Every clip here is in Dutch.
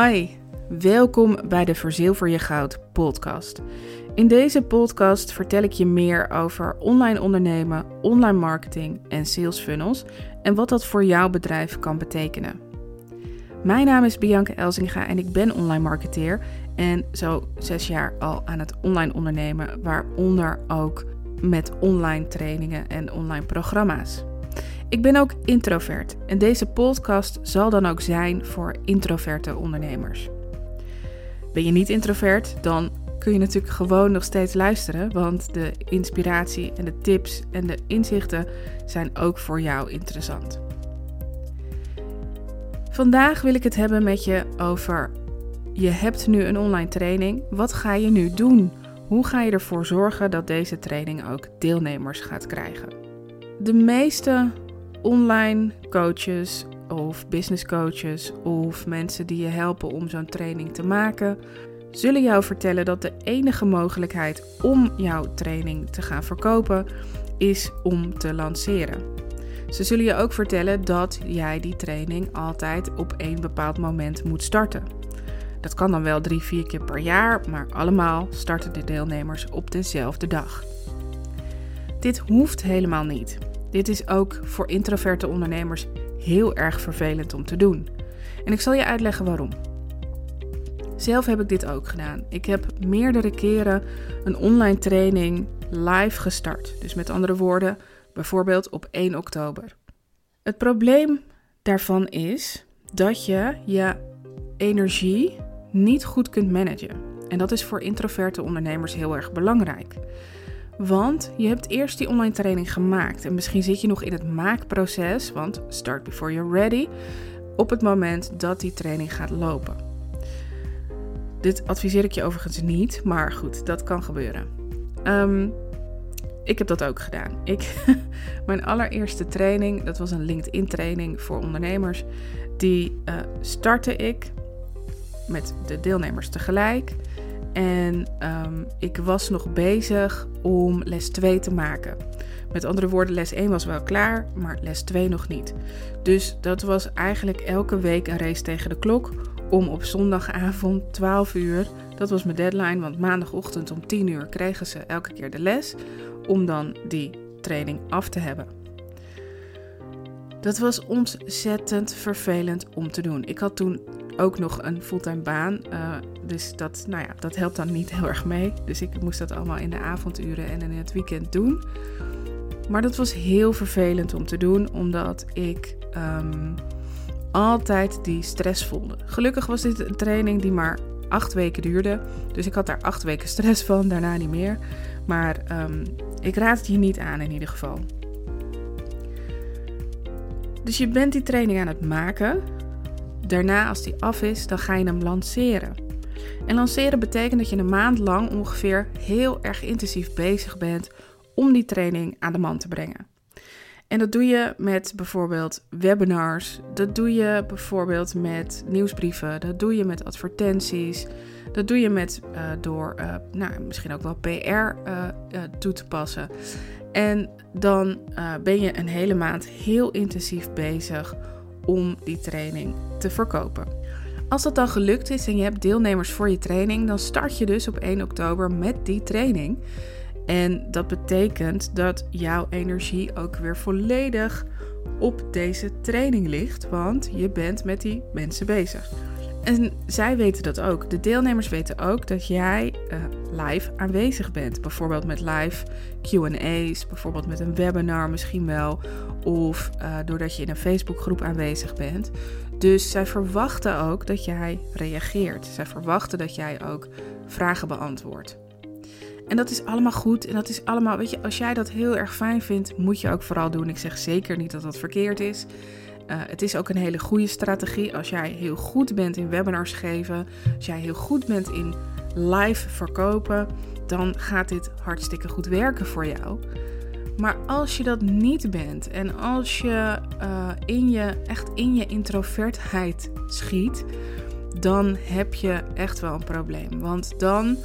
Hi, welkom bij de Verzilver je Goud podcast. In deze podcast vertel ik je meer over online ondernemen, online marketing en sales funnels en wat dat voor jouw bedrijf kan betekenen. Mijn naam is Bianca Elzinga en ik ben online marketeer en zo zes jaar al aan het online ondernemen, waaronder ook met online trainingen en online programma's. Ik ben ook introvert en deze podcast zal dan ook zijn voor introverte ondernemers. Ben je niet introvert, dan kun je natuurlijk gewoon nog steeds luisteren, want de inspiratie en de tips en de inzichten zijn ook voor jou interessant. Vandaag wil ik het hebben met je over je hebt nu een online training. Wat ga je nu doen? Hoe ga je ervoor zorgen dat deze training ook deelnemers gaat krijgen? De meeste online coaches of business coaches of mensen die je helpen om zo'n training te maken, zullen jou vertellen dat de enige mogelijkheid om jouw training te gaan verkopen is om te lanceren. Ze zullen je ook vertellen dat jij die training altijd op één bepaald moment moet starten. Dat kan dan wel drie, vier keer per jaar, maar allemaal starten de deelnemers op dezelfde dag. Dit hoeft helemaal niet. Dit is ook voor introverte ondernemers heel erg vervelend om te doen. En ik zal je uitleggen waarom. Zelf heb ik dit ook gedaan. Ik heb meerdere keren een online training live gestart. Dus met andere woorden, bijvoorbeeld op 1 oktober. Het probleem daarvan is dat je je energie niet goed kunt managen. En dat is voor introverte ondernemers heel erg belangrijk. Want je hebt eerst die online training gemaakt en misschien zit je nog in het maakproces, want start before you're ready, op het moment dat die training gaat lopen. Dit adviseer ik je overigens niet, maar goed, dat kan gebeuren. Ehm, ik heb dat ook gedaan. Ik, mijn allereerste training, dat was een LinkedIn training voor ondernemers, die uh, startte ik met de deelnemers tegelijk. En um, ik was nog bezig om les 2 te maken. Met andere woorden, les 1 was wel klaar, maar les 2 nog niet. Dus dat was eigenlijk elke week een race tegen de klok om op zondagavond 12 uur, dat was mijn deadline, want maandagochtend om 10 uur kregen ze elke keer de les, om dan die training af te hebben. Dat was ontzettend vervelend om te doen. Ik had toen ook nog een fulltime baan. Uh, dus dat, nou ja, dat helpt dan niet heel erg mee. Dus ik moest dat allemaal in de avonduren en in het weekend doen. Maar dat was heel vervelend om te doen, omdat ik um, altijd die stress voelde. Gelukkig was dit een training die maar acht weken duurde. Dus ik had daar acht weken stress van, daarna niet meer. Maar um, ik raad het je niet aan in ieder geval. Dus je bent die training aan het maken. Daarna, als die af is, dan ga je hem lanceren. En lanceren betekent dat je een maand lang ongeveer heel erg intensief bezig bent om die training aan de man te brengen. En dat doe je met bijvoorbeeld webinars, dat doe je bijvoorbeeld met nieuwsbrieven, dat doe je met advertenties, dat doe je met, uh, door uh, nou, misschien ook wel PR eh, toe te passen. En dan ben je een hele maand heel intensief bezig om die training te verkopen. Als dat dan gelukt is en je hebt deelnemers voor je training, dan start je dus op 1 oktober met die training. En dat betekent dat jouw energie ook weer volledig op deze training ligt, want je bent met die mensen bezig. En zij weten dat ook. De deelnemers weten ook dat jij uh, live aanwezig bent. Bijvoorbeeld met live QA's, bijvoorbeeld met een webinar misschien wel. Of uh, doordat je in een Facebookgroep aanwezig bent. Dus zij verwachten ook dat jij reageert. Zij verwachten dat jij ook vragen beantwoordt. En dat is allemaal goed. En dat is allemaal, weet je, als jij dat heel erg fijn vindt, moet je ook vooral doen. Ik zeg zeker niet dat dat verkeerd is. Uh, het is ook een hele goede strategie als jij heel goed bent in webinars geven, als jij heel goed bent in live verkopen, dan gaat dit hartstikke goed werken voor jou. Maar als je dat niet bent en als je, uh, in je echt in je introvertheid schiet, dan heb je echt wel een probleem. Want dan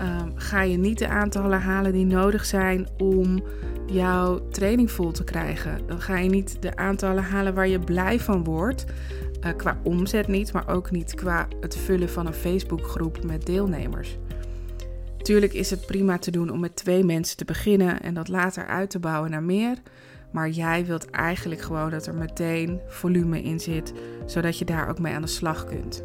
uh, ga je niet de aantallen halen die nodig zijn om jouw training vol te krijgen. Dan ga je niet de aantallen halen waar je blij van wordt. Uh, qua omzet niet, maar ook niet qua het vullen van een Facebookgroep met deelnemers. Tuurlijk is het prima te doen om met twee mensen te beginnen en dat later uit te bouwen naar meer. Maar jij wilt eigenlijk gewoon dat er meteen volume in zit, zodat je daar ook mee aan de slag kunt.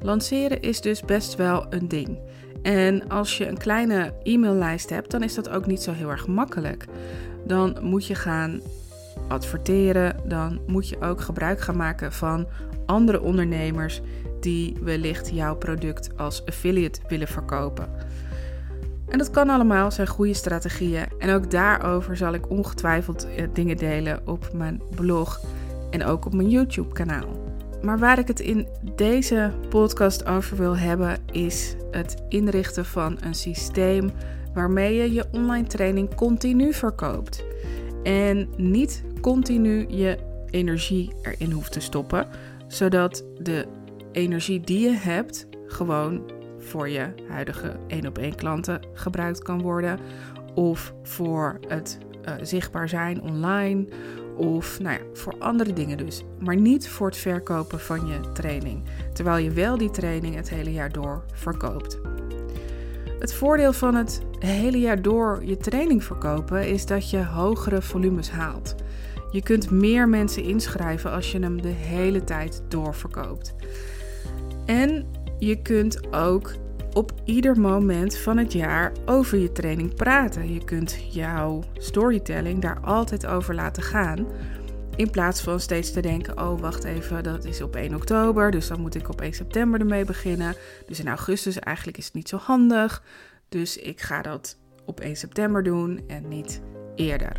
Lanceren is dus best wel een ding. En als je een kleine e-maillijst hebt, dan is dat ook niet zo heel erg makkelijk. Dan moet je gaan adverteren, dan moet je ook gebruik gaan maken van andere ondernemers die wellicht jouw product als affiliate willen verkopen. En dat kan allemaal, zijn goede strategieën. En ook daarover zal ik ongetwijfeld eh, dingen delen op mijn blog en ook op mijn YouTube-kanaal. Maar waar ik het in deze podcast over wil hebben, is het inrichten van een systeem waarmee je je online training continu verkoopt. En niet continu je energie erin hoeft te stoppen, zodat de energie die je hebt gewoon voor je huidige 1 op 1 klanten gebruikt kan worden. Of voor het uh, zichtbaar zijn online. Of nou ja, voor andere dingen dus. Maar niet voor het verkopen van je training. Terwijl je wel die training het hele jaar door verkoopt. Het voordeel van het hele jaar door je training verkopen is dat je hogere volumes haalt. Je kunt meer mensen inschrijven als je hem de hele tijd doorverkoopt. En je kunt ook op ieder moment van het jaar over je training praten. Je kunt jouw storytelling daar altijd over laten gaan. In plaats van steeds te denken: oh, wacht even, dat is op 1 oktober, dus dan moet ik op 1 september ermee beginnen. Dus in augustus eigenlijk is het niet zo handig. Dus ik ga dat op 1 september doen en niet eerder.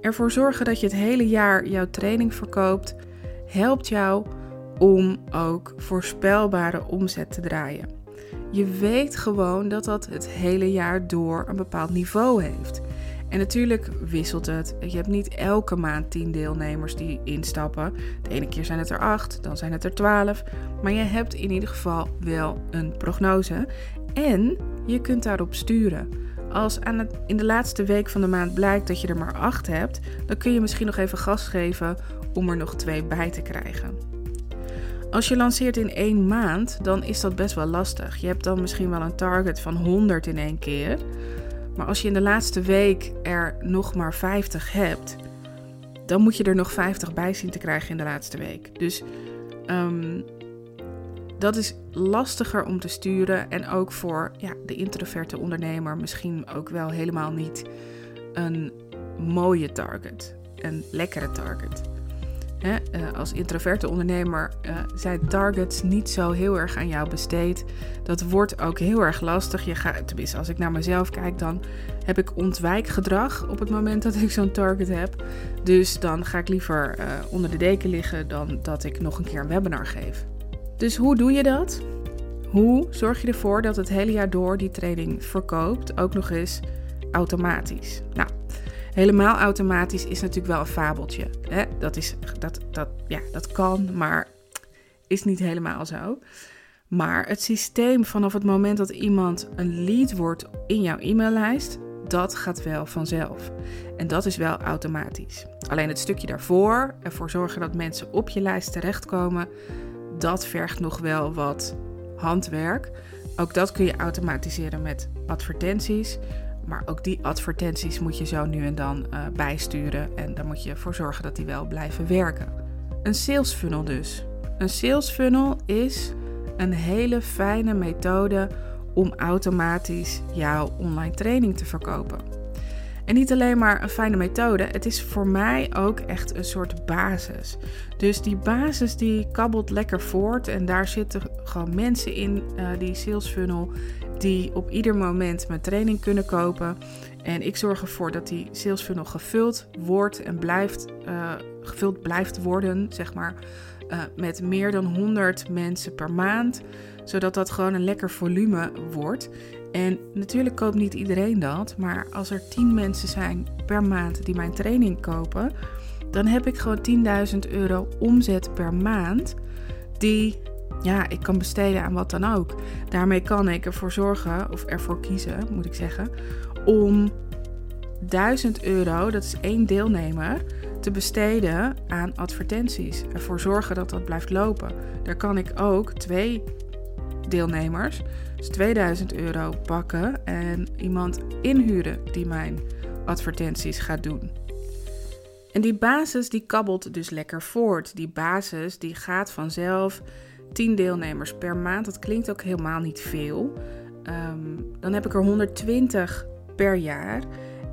Ervoor zorgen dat je het hele jaar jouw training verkoopt, helpt jou om ook voorspelbare omzet te draaien. Je weet gewoon dat dat het hele jaar door een bepaald niveau heeft. En natuurlijk wisselt het. Je hebt niet elke maand 10 deelnemers die instappen. De ene keer zijn het er 8, dan zijn het er 12. Maar je hebt in ieder geval wel een prognose. En je kunt daarop sturen. Als aan het, in de laatste week van de maand blijkt dat je er maar 8 hebt, dan kun je misschien nog even gas geven om er nog twee bij te krijgen. Als je lanceert in één maand, dan is dat best wel lastig. Je hebt dan misschien wel een target van 100 in één keer. Maar als je in de laatste week er nog maar 50 hebt, dan moet je er nog 50 bij zien te krijgen in de laatste week. Dus um, dat is lastiger om te sturen. En ook voor ja, de introverte ondernemer misschien ook wel helemaal niet een mooie target. Een lekkere target. Eh, als introverte ondernemer uh, zijn targets niet zo heel erg aan jou besteed. Dat wordt ook heel erg lastig. Je gaat, tenminste, als ik naar mezelf kijk, dan heb ik ontwijkgedrag op het moment dat ik zo'n target heb. Dus dan ga ik liever uh, onder de deken liggen dan dat ik nog een keer een webinar geef. Dus hoe doe je dat? Hoe zorg je ervoor dat het hele jaar door die training verkoopt, ook nog eens automatisch? Nou, Helemaal automatisch is natuurlijk wel een fabeltje. Hè? Dat, is, dat, dat, ja, dat kan, maar is niet helemaal zo. Maar het systeem vanaf het moment dat iemand een lead wordt in jouw e-maillijst, dat gaat wel vanzelf. En dat is wel automatisch. Alleen het stukje daarvoor, ervoor zorgen dat mensen op je lijst terechtkomen, dat vergt nog wel wat handwerk. Ook dat kun je automatiseren met advertenties. Maar ook die advertenties moet je zo nu en dan uh, bijsturen. En daar moet je voor zorgen dat die wel blijven werken. Een sales funnel dus. Een sales funnel is een hele fijne methode om automatisch jouw online training te verkopen. En niet alleen maar een fijne methode, het is voor mij ook echt een soort basis. Dus die basis die kabbelt lekker voort en daar zitten gewoon mensen in uh, die sales funnel die op ieder moment mijn training kunnen kopen. En ik zorg ervoor dat die sales funnel gevuld wordt en blijft, uh, gevuld blijft worden, zeg maar, uh, met meer dan 100 mensen per maand. Zodat dat gewoon een lekker volume wordt. En natuurlijk koopt niet iedereen dat, maar als er 10 mensen zijn per maand die mijn training kopen, dan heb ik gewoon 10.000 euro omzet per maand die ja, ik kan besteden aan wat dan ook. Daarmee kan ik ervoor zorgen, of ervoor kiezen, moet ik zeggen, om 1000 euro, dat is één deelnemer, te besteden aan advertenties. Ervoor zorgen dat dat blijft lopen. Daar kan ik ook twee deelnemers, dus 2000 euro pakken en iemand inhuren die mijn advertenties gaat doen. En die basis die kabbelt dus lekker voort. Die basis die gaat vanzelf. 10 deelnemers per maand, dat klinkt ook helemaal niet veel. Ehm, dan heb ik er 120 per jaar.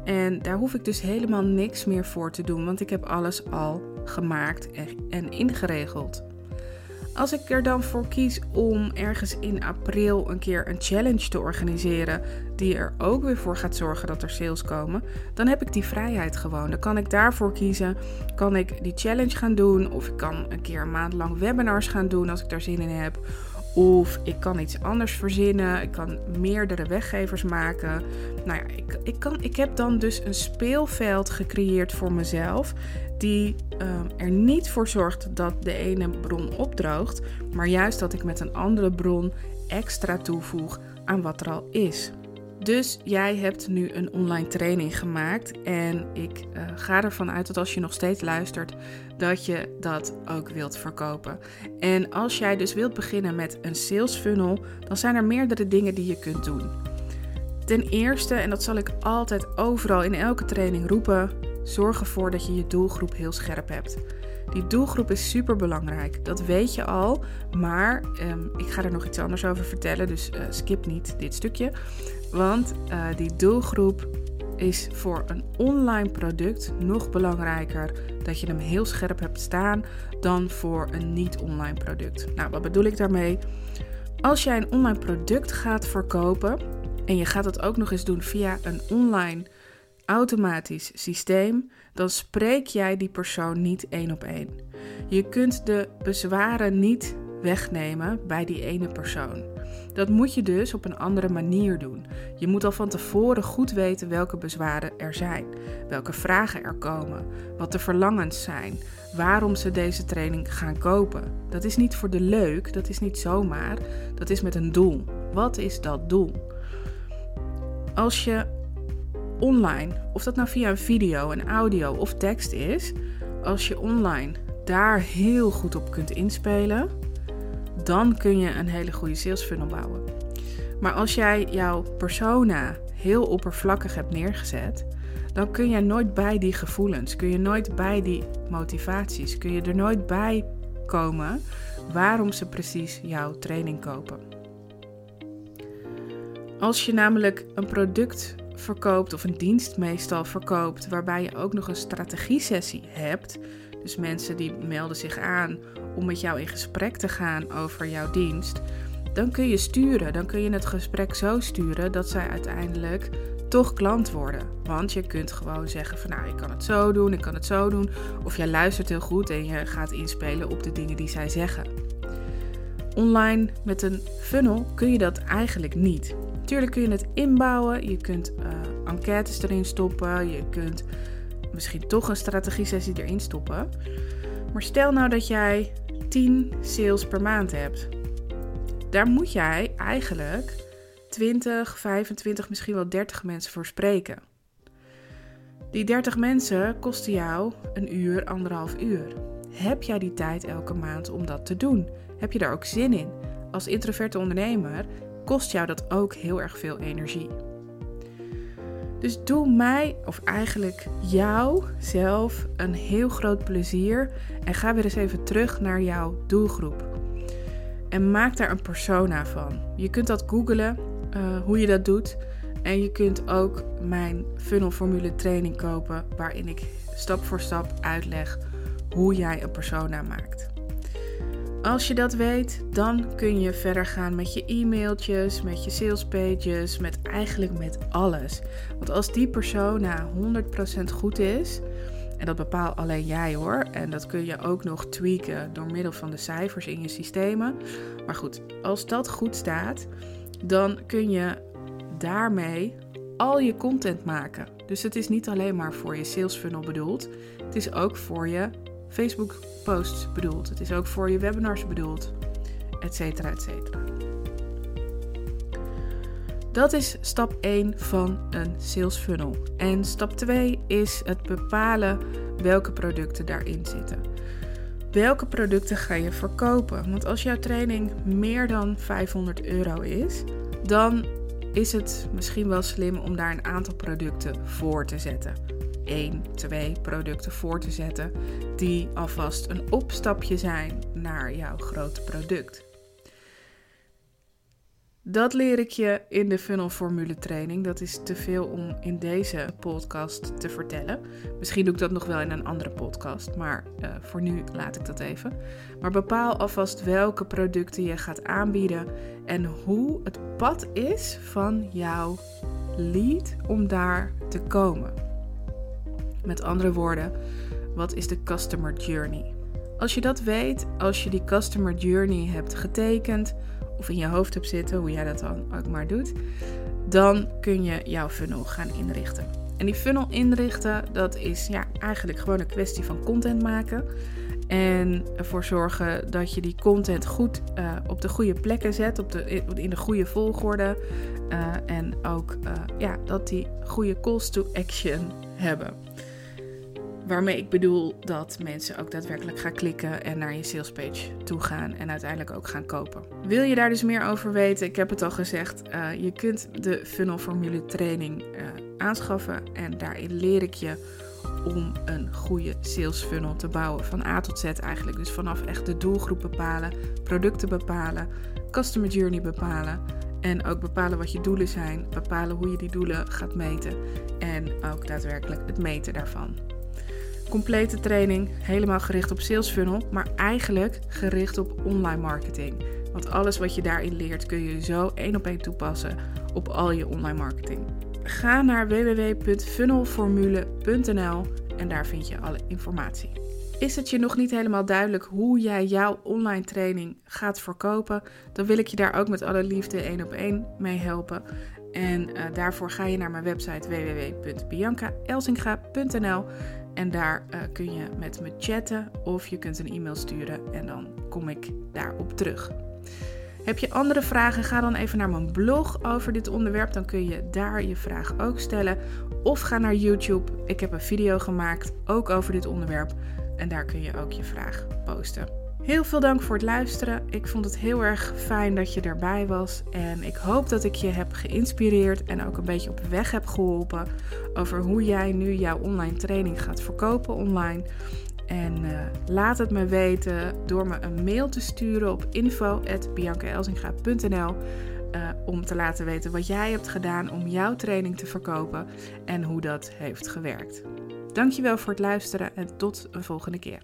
En daar hoef ik dus helemaal niks meer voor te doen, want ik heb alles al gemaakt en ingeregeld. Als ik er dan voor kies om ergens in april een keer een challenge te organiseren, die er ook weer voor gaat zorgen dat er sales komen, dan heb ik die vrijheid gewoon. Dan kan ik daarvoor kiezen. Kan ik die challenge gaan doen, of ik kan een keer een maand lang webinars gaan doen als ik daar zin in heb. Of ik kan iets anders verzinnen. Ik kan meerdere weggevers maken. Nou ja, ik, ik, kan, ik heb dan dus een speelveld gecreëerd voor mezelf. Die ehm, er niet voor zorgt dat de ene bron opdroogt. Maar juist dat ik met een andere bron extra toevoeg aan wat er al is. Dus jij hebt nu een online training gemaakt. En ik uh, ga ervan uit dat als je nog steeds luistert, dat je dat ook wilt verkopen. En als jij dus wilt beginnen met een sales funnel, dan zijn er meerdere dingen die je kunt doen. Ten eerste, en dat zal ik altijd overal in elke training roepen, zorg ervoor dat je je doelgroep heel scherp hebt. Die doelgroep is super belangrijk. Dat weet je al. Maar um, ik ga er nog iets anders over vertellen. Dus uh, skip niet dit stukje. Want uh, die doelgroep is voor een online product nog belangrijker dat je hem heel scherp hebt staan dan voor een niet-online product. Nou, wat bedoel ik daarmee? Als jij een online product gaat verkopen en je gaat het ook nog eens doen via een online automatisch systeem, dan spreek jij die persoon niet één op één. Je kunt de bezwaren niet wegnemen bij die ene persoon. Dat moet je dus op een andere manier doen. Je moet al van tevoren goed weten welke bezwaren er zijn, welke vragen er komen, wat de verlangens zijn, waarom ze deze training gaan kopen. Dat is niet voor de leuk, dat is niet zomaar, dat is met een doel. Wat is dat doel? Als je online, of dat nou via een video, een audio of tekst is, als je online daar heel goed op kunt inspelen, dan kun je een hele goede sales funnel bouwen. Maar als jij jouw persona heel oppervlakkig hebt neergezet, dan kun je nooit bij die gevoelens, kun je nooit bij die motivaties, kun je er nooit bij komen waarom ze precies jouw training kopen. Als je namelijk een product verkoopt of een dienst meestal verkoopt, waarbij je ook nog een strategie-sessie hebt, dus mensen die melden zich aan om met jou in gesprek te gaan over jouw dienst, dan kun je sturen. Dan kun je het gesprek zo sturen dat zij uiteindelijk toch klant worden. Want je kunt gewoon zeggen van nou, ik kan het zo doen, ik kan het zo doen. Of jij luistert heel goed en je gaat inspelen op de dingen die zij zeggen. Online met een funnel kun je dat eigenlijk niet. Tuurlijk kun je het inbouwen, je kunt uh, enquêtes erin stoppen, je kunt misschien toch een strategie-sessie erin stoppen. Maar stel nou dat jij 10 sales per maand hebt. Daar moet jij eigenlijk 20, 25, misschien wel 30 mensen voor spreken. Die 30 mensen kosten jou een uur, anderhalf uur. Heb jij die tijd elke maand om dat te doen? Heb je daar ook zin in? Als introverte ondernemer kost jou dat ook heel erg veel energie. Dus doe mij, of eigenlijk jou zelf, een heel groot plezier en ga weer eens even terug naar jouw doelgroep. En maak daar een persona van. Je kunt dat googlen, uh, hoe je dat doet. En je kunt ook mijn funnel formule training kopen, waarin ik stap voor stap uitleg hoe jij een persona maakt. Als je dat weet, dan kun je verder gaan met je e-mailtjes, met je salespages, met eigenlijk met alles. Want als die persona 100% goed is, en dat bepaal alleen jij hoor, en dat kun je ook nog tweaken door middel van de cijfers in je systemen. Maar goed, als dat goed staat, dan kun je daarmee al je content maken. Dus het is niet alleen maar voor je sales funnel bedoeld, het is ook voor je Facebook posts bedoeld. Het is ook voor je webinars bedoeld, et cetera, et cetera. Dat is stap 1 van een sales funnel. En stap 2 is het bepalen welke producten daarin zitten. Welke producten ga je verkopen? Want als jouw training meer dan 500 euro is, dan is het misschien wel slim om daar een aantal producten voor te zetten. 1, 2 producten voor te zetten die alvast een opstapje zijn naar jouw grote product. Dat leer ik je in de funnel formule training. Dat is te veel om in deze podcast te vertellen. Misschien doe ik dat nog wel in een andere podcast, maar uh, voor nu laat ik dat even. Maar bepaal alvast welke producten je gaat aanbieden en hoe het pad is van jouw lead om daar te komen. Met andere woorden, wat is de customer journey? Als je dat weet, als je die customer journey hebt getekend of in je hoofd hebt zitten, hoe jij dat dan ook maar doet, dan kun je jouw funnel gaan inrichten. En die funnel inrichten, dat is ja, eigenlijk gewoon een kwestie van content maken. En ervoor zorgen dat je die content goed uh, op de goede plekken zet, op de, in de goede volgorde. Uh, en ook uh, ja, dat die goede calls to action hebben. Waarmee ik bedoel dat mensen ook daadwerkelijk gaan klikken en naar je salespage toe gaan en uiteindelijk ook gaan kopen. Wil je daar dus meer over weten? Ik heb het al gezegd, uh, je kunt de funnel formule training uh, aanschaffen en daarin leer ik je om een goede sales funnel te bouwen van A tot Z eigenlijk. Dus vanaf echt de doelgroep bepalen, producten bepalen, customer journey bepalen en ook bepalen wat je doelen zijn, bepalen hoe je die doelen gaat meten en ook daadwerkelijk het meten daarvan complete training, helemaal gericht op sales funnel, maar eigenlijk gericht op online marketing. Want alles wat je daarin leert kun je zo één op één toepassen op al je online marketing. Ga naar www.funnelformule.nl en daar vind je alle informatie. Is het je nog niet helemaal duidelijk hoe jij jouw online training gaat verkopen? Dan wil ik je daar ook met alle liefde één op één mee helpen. En uh, daarvoor ga je naar mijn website www.biancaelsinga.nl en daar uh, kun je met me chatten of je kunt een e-mail sturen en dan kom ik daarop terug. Heb je andere vragen? Ga dan even naar mijn blog over dit onderwerp. Dan kun je daar je vraag ook stellen. Of ga naar YouTube. Ik heb een video gemaakt ook over dit onderwerp. En daar kun je ook je vraag posten. Heel veel dank voor het luisteren. Ik vond het heel erg fijn dat je erbij was. En ik hoop dat ik je heb geïnspireerd en ook een beetje op weg heb geholpen over hoe jij nu jouw online training gaat verkopen online. En uh, laat het me weten door me een mail te sturen op info.biancaelsinga.nl uh, eh, om te laten weten wat jij hebt gedaan om jouw training te verkopen en hoe dat heeft gewerkt. Dankjewel voor het luisteren en tot een volgende keer.